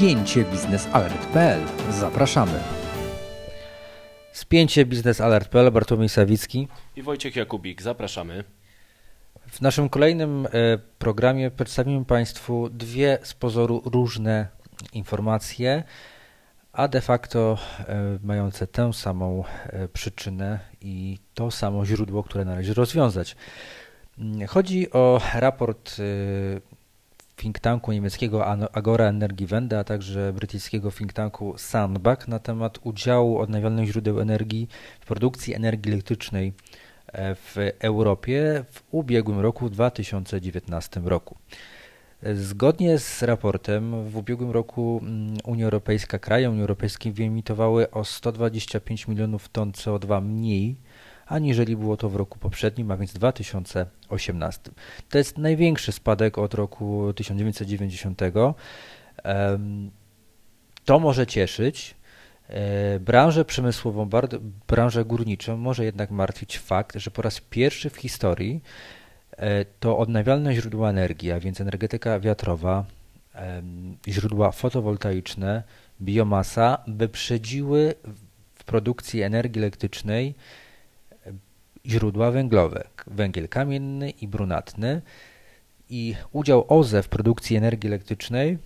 spięcie biznesalert.pl. Zapraszamy. Spięcie biznesalert.pl Bartłomiej Sawicki i Wojciech Jakubik. Zapraszamy. W naszym kolejnym e, programie przedstawimy Państwu dwie z pozoru różne informacje, a de facto e, mające tę samą e, przyczynę i to samo źródło, które należy rozwiązać. Mm, chodzi o raport think tanku niemieckiego Agora Energiewende, a także brytyjskiego think tanku Sandbach na temat udziału odnawialnych źródeł energii w produkcji energii elektrycznej e, w Europie w ubiegłym roku, w 2019 roku. Zgodnie z raportem w ubiegłym roku mm, Unia Europejska, kraje Unii Europejskiej wyemitowały o 125 milionów ton CO2 mniej aniżeli było to w roku poprzednim, a więc 2018. To jest największy spadek od roku 1990. To może cieszyć. E, branżę przemysłową, branżę górniczą może jednak martwić fakt, że po raz pierwszy w historii e, to odnawialne źródła energii, a więc energetyka wiatrowa, źródła fotowoltaiczne, biomasa wyprzedziły w produkcji energii elektrycznej źródła węglowe, węgiel kamienny i brunatny i udział OZE w produkcji energii elektrycznej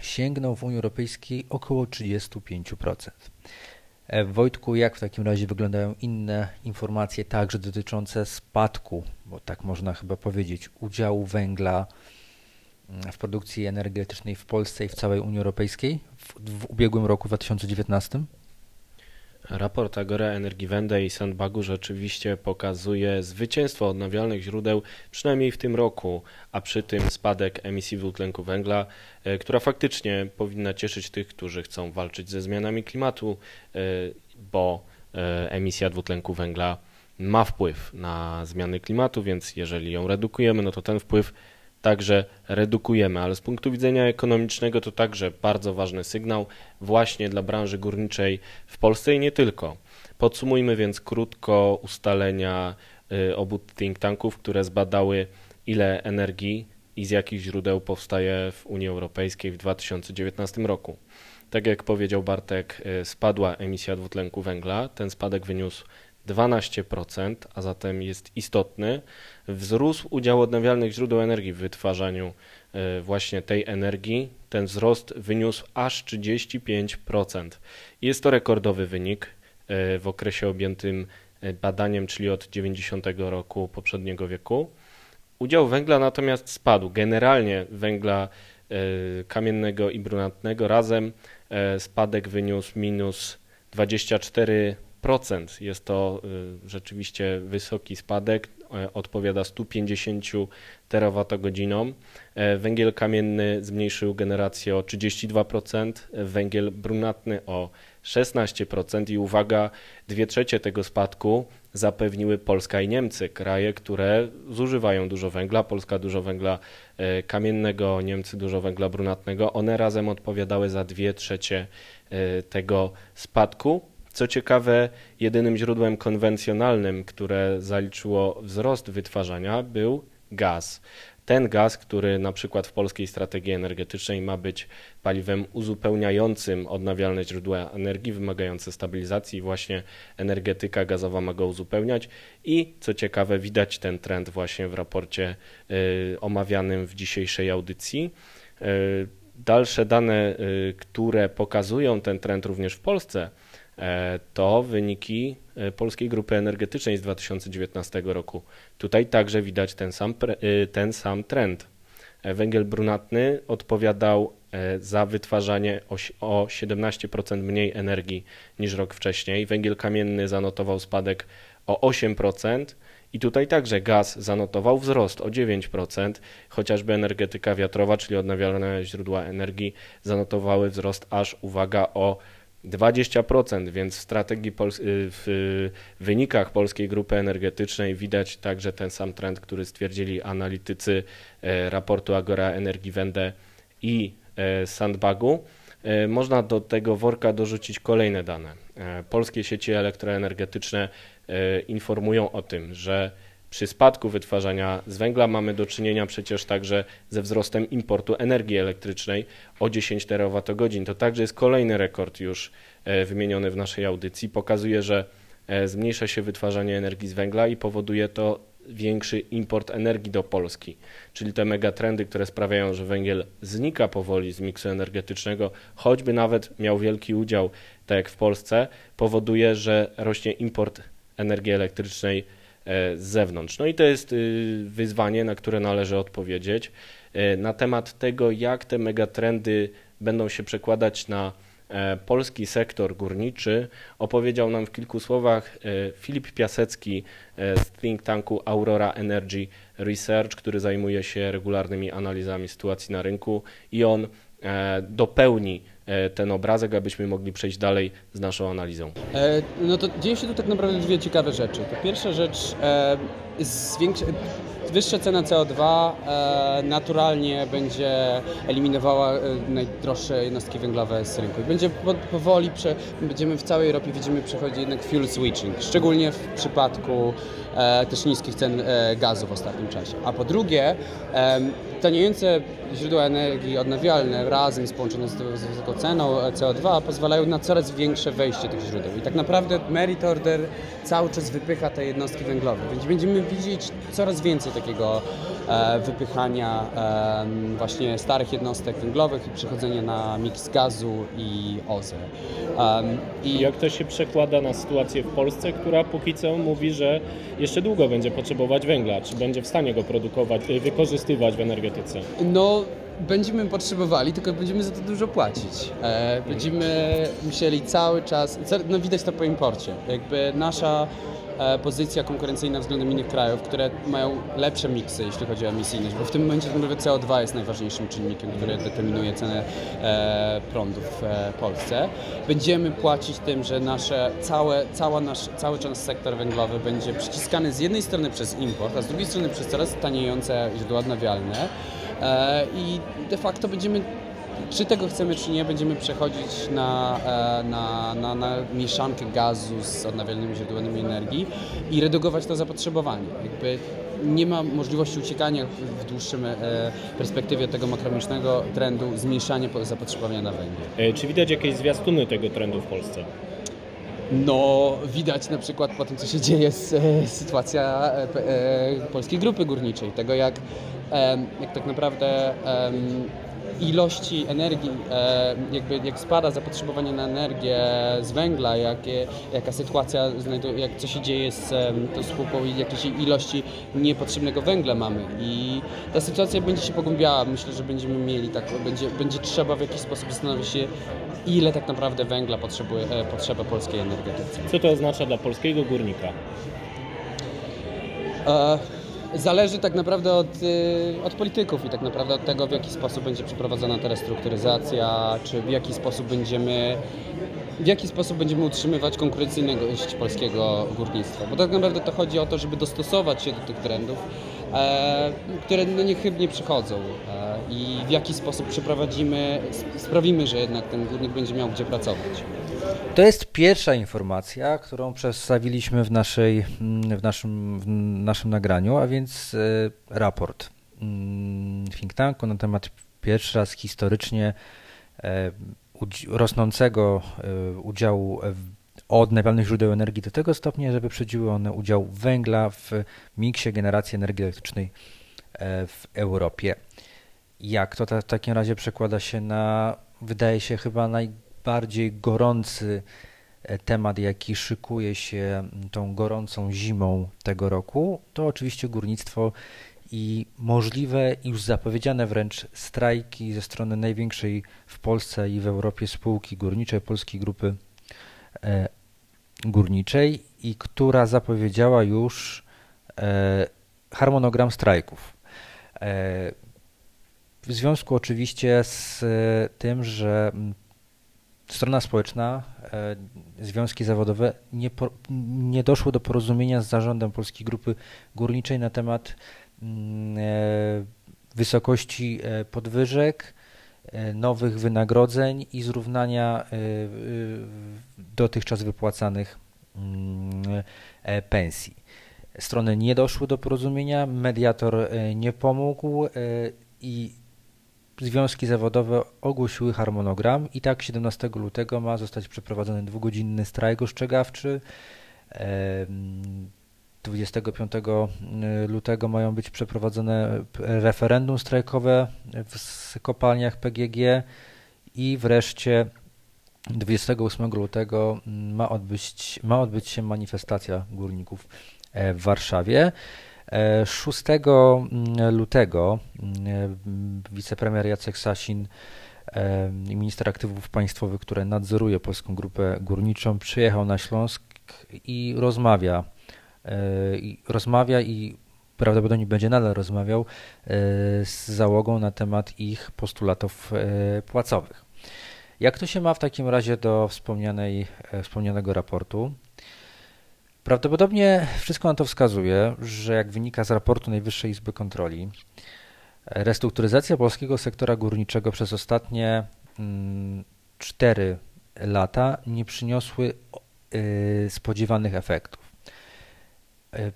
sięgnął w Unii Europejskiej około 35%. E, Wojtku, jak w takim razie wyglądają inne informacje, także dotyczące spadku, bo tak można chyba powiedzieć, udziału węgla mm, w produkcji energii elektrycznej w Polsce i w całej Unii Europejskiej w, w ubiegłym roku 2019? Raport Agora Energiewende i Sandbagu rzeczywiście pokazuje zwycięstwo odnawialnych źródeł, przynajmniej w tym roku, a przy tym spadek emisji dwutlenku węgla, e, która faktycznie powinna cieszyć tych, którzy chcą walczyć ze zmianami klimatu, e, bo e, emisja dwutlenku węgla ma wpływ na zmiany klimatu, więc jeżeli ją redukujemy, no to ten wpływ także redukujemy, ale z punktu widzenia ekonomicznego to także bardzo ważny sygnał właśnie dla branży górniczej w Polsce i nie tylko. Podsumujmy więc krótko ustalenia y, obu think tanków, które zbadały ile energii i z jakich źródeł powstaje w Unii Europejskiej w 2019 roku. Tak jak powiedział Bartek, y, spadła emisja dwutlenku węgla. Ten spadek wyniósł 12%, a zatem jest istotny. Wzrósł udział odnawialnych źródeł energii w wytwarzaniu e, właśnie tej energii. Ten wzrost wyniósł aż 35%. Jest to rekordowy wynik e, w okresie objętym e, badaniem, czyli od 90 roku poprzedniego wieku. Udział węgla natomiast spadł. Generalnie węgla kamiennego i brunatnego razem spadek wyniósł minus 24 jest to y, rzeczywiście wysoki spadek, e, odpowiada 150 terawatogodzinom. E, węgiel kamienny zmniejszył generację o 32%, węgiel brunatny o 16% i uwaga, dwie trzecie tego spadku zapewniły Polska i Niemcy, kraje, które zużywają dużo węgla, Polska dużo węgla e, kamiennego, Niemcy dużo węgla brunatnego. One razem odpowiadały za dwie trzecie tego spadku. Co ciekawe, jedynym źródłem konwencjonalnym, które zaliczyło wzrost wytwarzania, był gaz. Ten gaz, który na przykład w polskiej strategii energetycznej ma być paliwem uzupełniającym odnawialne źródła energii, wymagające stabilizacji, właśnie energetyka gazowa ma go uzupełniać. I co ciekawe, widać ten trend właśnie w raporcie y, omawianym w dzisiejszej audycji. Y, dalsze dane, y, które pokazują ten trend również w Polsce, to wyniki e, Polskiej Grupy Energetycznej z 2019 roku. Tutaj także widać ten sam, e, ten sam trend. Węgiel brunatny odpowiadał za wytwarzanie o 17% mniej energii niż rok wcześniej. Węgiel kamienny zanotował spadek o 8%. I tutaj także gaz zanotował wzrost o 9%, chociażby energetyka wiatrowa, czyli odnawialne źródła energii, zanotowały wzrost aż, uwaga, o 20%, więc w strategii, y, w wynikach polskiej grupy energetycznej widać także ten sam trend, który stwierdzili analitycy e, raportu Agora Energiewende i e, Sandbagu. E, można do tego worka dorzucić kolejne dane. Polskie sieci elektroenergetyczne informują o tym, że przy spadku wytwarzania z węgla mamy do czynienia przecież także ze wzrostem importu energii elektrycznej o 10 terawatogodzin. To także jest kolejny rekord już e, wymieniony w naszej audycji. Pokazuje, że e, zmniejsza się wytwarzanie energii z węgla i powoduje to większy import energii do Polski. Czyli te megatrendy, które sprawiają, że węgiel znika powoli z miksu energetycznego, choćby nawet miał wielki udział, tak jak w Polsce, powoduje, że rośnie import energii elektrycznej z zewnątrz. No i to jest y, wyzwanie, na które należy odpowiedzieć. E, na temat tego, jak te megatrendy będą się przekładać na e, polski sektor górniczy, opowiedział nam w kilku słowach Filip Piasecki z think tanku Aurora Energy Research, który zajmuje się regularnymi analizami sytuacji na rynku i on dopełni E, ten obrazek, abyśmy mogli przejść dalej z naszą analizą. E, no to dzieje się tu tak naprawdę dwie ciekawe rzeczy. To pierwsza rzecz, e, zwiększa, wyższa cena CO2 e, naturalnie będzie eliminowała e, najdroższe jednostki węglowe z rynku. I będzie powoli, prze, będziemy w całej Europie widzimy przechodzić jednak fuel switching, szczególnie w przypadku e, też niskich cen gazu w ostatnim czasie. A po drugie, taniejące źródła energii odnawialne razem z połączone z, z wysoką ceną CO2 pozwalają na coraz większe wejście tych źródeł. I tak naprawdę merit order cały czas wypycha te jednostki węglowe, więc będziemy widzieć coraz więcej takiego e, wypychania e, właśnie starych jednostek węglowych i przechodzenia na miks gazu i OZE. Um, I jak to się przekłada na sytuację w Polsce, która póki co mówi, że jeszcze długo będzie potrzebować węgla? Czy będzie w stanie go produkować, wykorzystywać w energetyce? No, będziemy potrzebowali, tylko będziemy za to dużo płacić. E, będziemy musieli cały czas, no widać to po imporcie, jakby nasza e, pozycja konkurencyjna względem innych krajów, które mają lepsze miksy, jeśli chodzi o emisyjność, bo w tym momencie tak CO2 jest najważniejszym czynnikiem, który determinuje cenę e, prądu w Polsce. Będziemy płacić tym, że nasze, całe, cała nasz, cały czas sektor węglowy będzie przyciskany z jednej strony przez import, a z drugiej strony przez coraz taniejące źródła odnawialne. E, i de facto będziemy czy tego chcemy, czy nie, będziemy przechodzić na, e, na, na, na mieszankę gazu z odnawialnymi źródłami energii i redukować to zapotrzebowanie. Jakby nie ma możliwości uciekania w dłuższym e, perspektywie tego makromicznego trendu zmniejszania zapotrzebowania na węgiel. Czy widać jakieś zwiastuny tego trendu w Polsce? No, widać na przykład po tym, co się dzieje, z, sytuacja polskiej grupy górniczej, tego jak jak tak naprawdę ilości energii, jakby jak spada zapotrzebowanie na energię z węgla, jakie, jaka sytuacja, jak co się dzieje z tą spółką i jakiej ilości niepotrzebnego węgla mamy. I ta sytuacja będzie się pogłębiała. Myślę, że będziemy mieli tak, będzie, będzie trzeba w jakiś sposób zastanowić się, ile tak naprawdę węgla potrzebuje, e, potrzeba polskiej energetyce. Co to oznacza dla polskiego górnika? E zależy tak naprawdę od, y, od polityków i tak naprawdę od tego, w jaki sposób będzie przeprowadzona ta restrukturyzacja, czy w jaki sposób będziemy w jaki sposób będziemy utrzymywać konkurencyjność polskiego górnictwa. Bo tak naprawdę to chodzi o to, żeby dostosować się do tych trendów, e, które no niechybnie przychodzą e, i w jaki sposób przeprowadzimy, sprawimy, że jednak ten górnik będzie miał gdzie pracować. To jest pierwsza informacja, którą przedstawiliśmy w, naszej, mm, w, naszym, w naszym nagraniu, a więc e, raport mm, think tanku na temat pierwszy raz historycznie e, rosnącego e, udziału odnawialnych źródeł energii do tego stopnia, że wyprzedziły one udział węgla w miksie generacji energii elektrycznej w Europie. Jak to w takim razie przekłada się na, wydaje się chyba naj, bardziej gorący e, temat, jaki szykuje się tą gorącą zimą tego roku, to oczywiście górnictwo i możliwe już zapowiedziane wręcz strajki ze strony największej w Polsce i w Europie spółki górniczej, Polskiej Grupy e, Górniczej i która zapowiedziała już e, harmonogram strajków. W związku oczywiście z tym, że strona społeczna, e, związki zawodowe nie, po, nie doszło do porozumienia z zarządem Polskiej Grupy Górniczej na temat mm, e, wysokości e, podwyżek, nowych wynagrodzeń i zrównania dotychczas wypłacanych mm, pensji. Strony nie doszły do porozumienia, mediator nie pomógł i związki zawodowe ogłosiły harmonogram i tak 17 lutego ma zostać przeprowadzony dwugodzinny strajk ostrzegawczy. 25 lutego mają być przeprowadzone referendum strajkowe w kopalniach PGG i wreszcie 28 lutego ma odbyć, ma odbyć się manifestacja górników e, w Warszawie. 6 mm, lutego mm, wicepremier Jacek Sasin i minister aktywów państwowych, który nadzoruje Polską Grupę Górniczą, przyjechał na Śląsk i rozmawia. E, I rozmawia i prawdopodobnie będzie nadal rozmawiał e, z załogą na temat ich postulatów e, płacowych. Jak to się ma w takim razie do wspomnianej, wspomnianego raportu? Prawdopodobnie wszystko na to wskazuje, że jak wynika z raportu Najwyższej Izby Kontroli, restrukturyzacja polskiego sektora górniczego przez ostatnie 4 mm, lata nie przyniosły y, spodziewanych efektów. Y,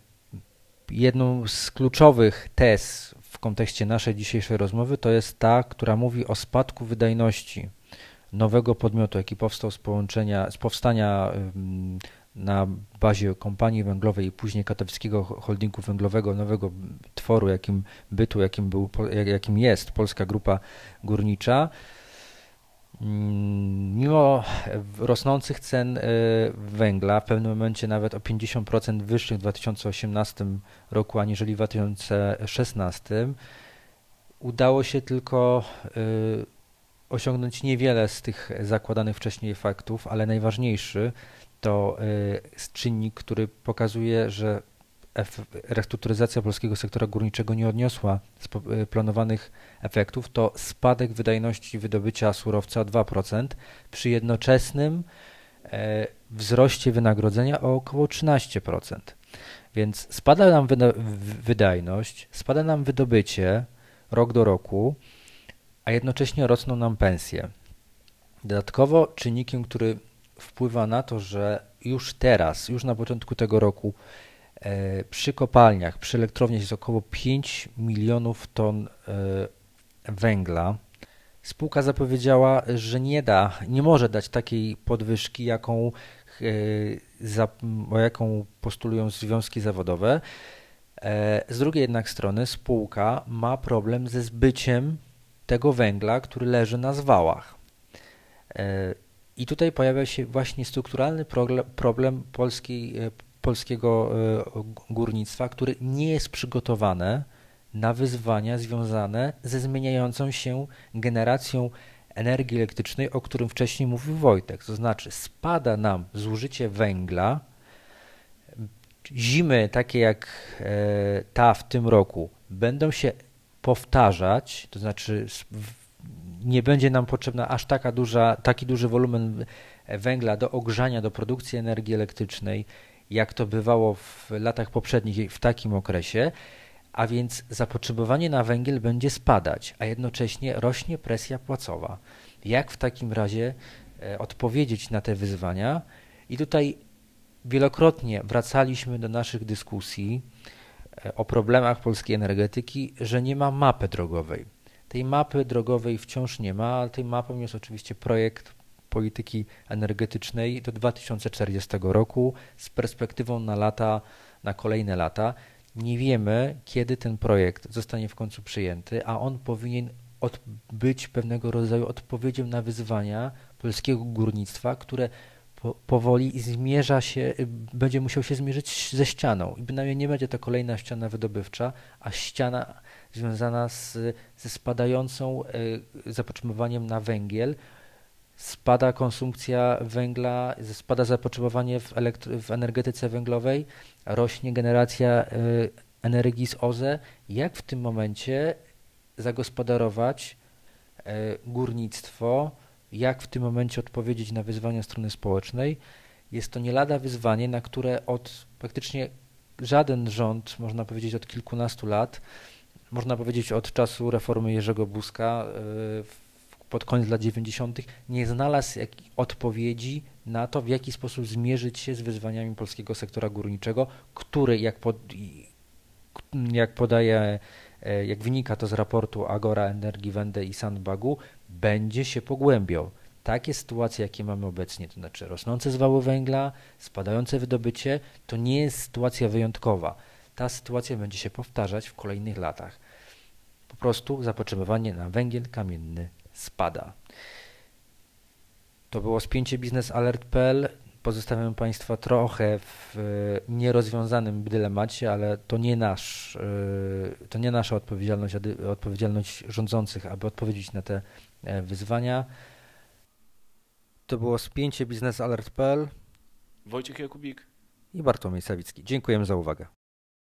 jedną z kluczowych tez w kontekście naszej dzisiejszej rozmowy to jest ta, która mówi o spadku wydajności nowego podmiotu, jaki powstał z połączenia, z powstania na bazie kompanii węglowej i później katowickiego holdingu węglowego, nowego tworu, jakim bytu, jakim, był, jakim jest Polska Grupa Górnicza, mm, mimo rosnących cen e, węgla, w pewnym momencie nawet o 50% wyższych w 2018 roku aniżeli w 2016, udało się tylko e, osiągnąć niewiele z tych zakładanych wcześniej faktów, ale najważniejszy to y, czynnik, który pokazuje, że restrukturyzacja polskiego sektora górniczego nie odniosła y, planowanych efektów, to spadek wydajności wydobycia surowca o 2% przy jednoczesnym e, wzroście wynagrodzenia o około 13%. Więc spada nam wydajność, spada nam wydobycie rok do roku, a jednocześnie rosną nam pensje. Dodatkowo czynnikiem, który wpływa na to, że już teraz, już na początku tego roku e, przy kopalniach, przy elektrowniach jest około 5 milionów ton e, węgla. Spółka zapowiedziała, że nie da, nie może dać takiej podwyżki, jaką, e, za, jaką postulują związki zawodowe. Z drugiej jednak strony spółka ma problem ze zbyciem tego węgla, który leży na zwałach. I tutaj pojawia się właśnie strukturalny problem polskiej, polskiego e, górnictwa, który nie jest przygotowane na wyzwania związane ze zmieniającą się generacją energii elektrycznej, o którym wcześniej mówił Wojtek. To znaczy spada nam zużycie węgla, zimy takie jak e, ta w tym roku będą się powtarzać, to znaczy nie będzie nam potrzebna aż taka duża, taki duży wolumen węgla do ogrzania, do produkcji energii elektrycznej, jak to bywało w latach poprzednich w takim okresie, a więc zapotrzebowanie na węgiel będzie spadać, a jednocześnie rośnie presja płacowa. Jak w takim razie e, odpowiedzieć na te wyzwania? I tutaj wielokrotnie wracaliśmy do naszych dyskusji e, o problemach polskiej energetyki, że nie ma mapy drogowej. Tej mapy drogowej wciąż nie ma, ale tej mapą jest oczywiście projekt polityki energetycznej do 2040 roku z perspektywą na lata, na kolejne lata. Nie wiemy, kiedy ten projekt zostanie w końcu przyjęty, a on powinien być pewnego rodzaju odpowiedzią na wyzwania polskiego górnictwa, które po, powoli zmierza się, będzie musiał się zmierzyć ze ścianą. I bynajmniej nie będzie to kolejna ściana wydobywcza, a ściana związana z, ze spadającą e, zapotrzebowaniem na węgiel. Spada konsumpcja węgla, spada zapotrzebowanie w, w energetyce węglowej, rośnie generacja e, energii z OZE. Jak w tym momencie zagospodarować e, górnictwo, jak w tym momencie odpowiedzieć na wyzwania strony społecznej? Jest to nie lada wyzwanie, na które od praktycznie żaden rząd, można powiedzieć od kilkunastu lat, można powiedzieć od czasu reformy Jerzego Buzka, pod koniec lat 90. nie znalazł odpowiedzi na to, w jaki sposób zmierzyć się z wyzwaniami polskiego sektora górniczego, który, jak, pod, jak podaje, e, jak wynika to z raportu Agora Energiewende i Sandbagu, będzie się pogłębiał. Takie sytuacje, jakie mamy obecnie, to znaczy rosnące zwały węgla, spadające wydobycie, to nie jest sytuacja wyjątkowa. Ta sytuacja będzie się powtarzać w kolejnych latach. Po prostu zapotrzebowanie na węgiel kamienny spada. To było spięcie biznesalert.pl. Pozostawiam Państwa trochę w e, nierozwiązanym dylemacie, ale to nie, nasz, e, to nie nasza odpowiedzialność, odpowiedzialność rządzących, aby odpowiedzieć na te e, wyzwania. To było spięcie biznesalert.pl Wojciech Jakubik i Bartłomiej Sawicki. Dziękujemy za uwagę.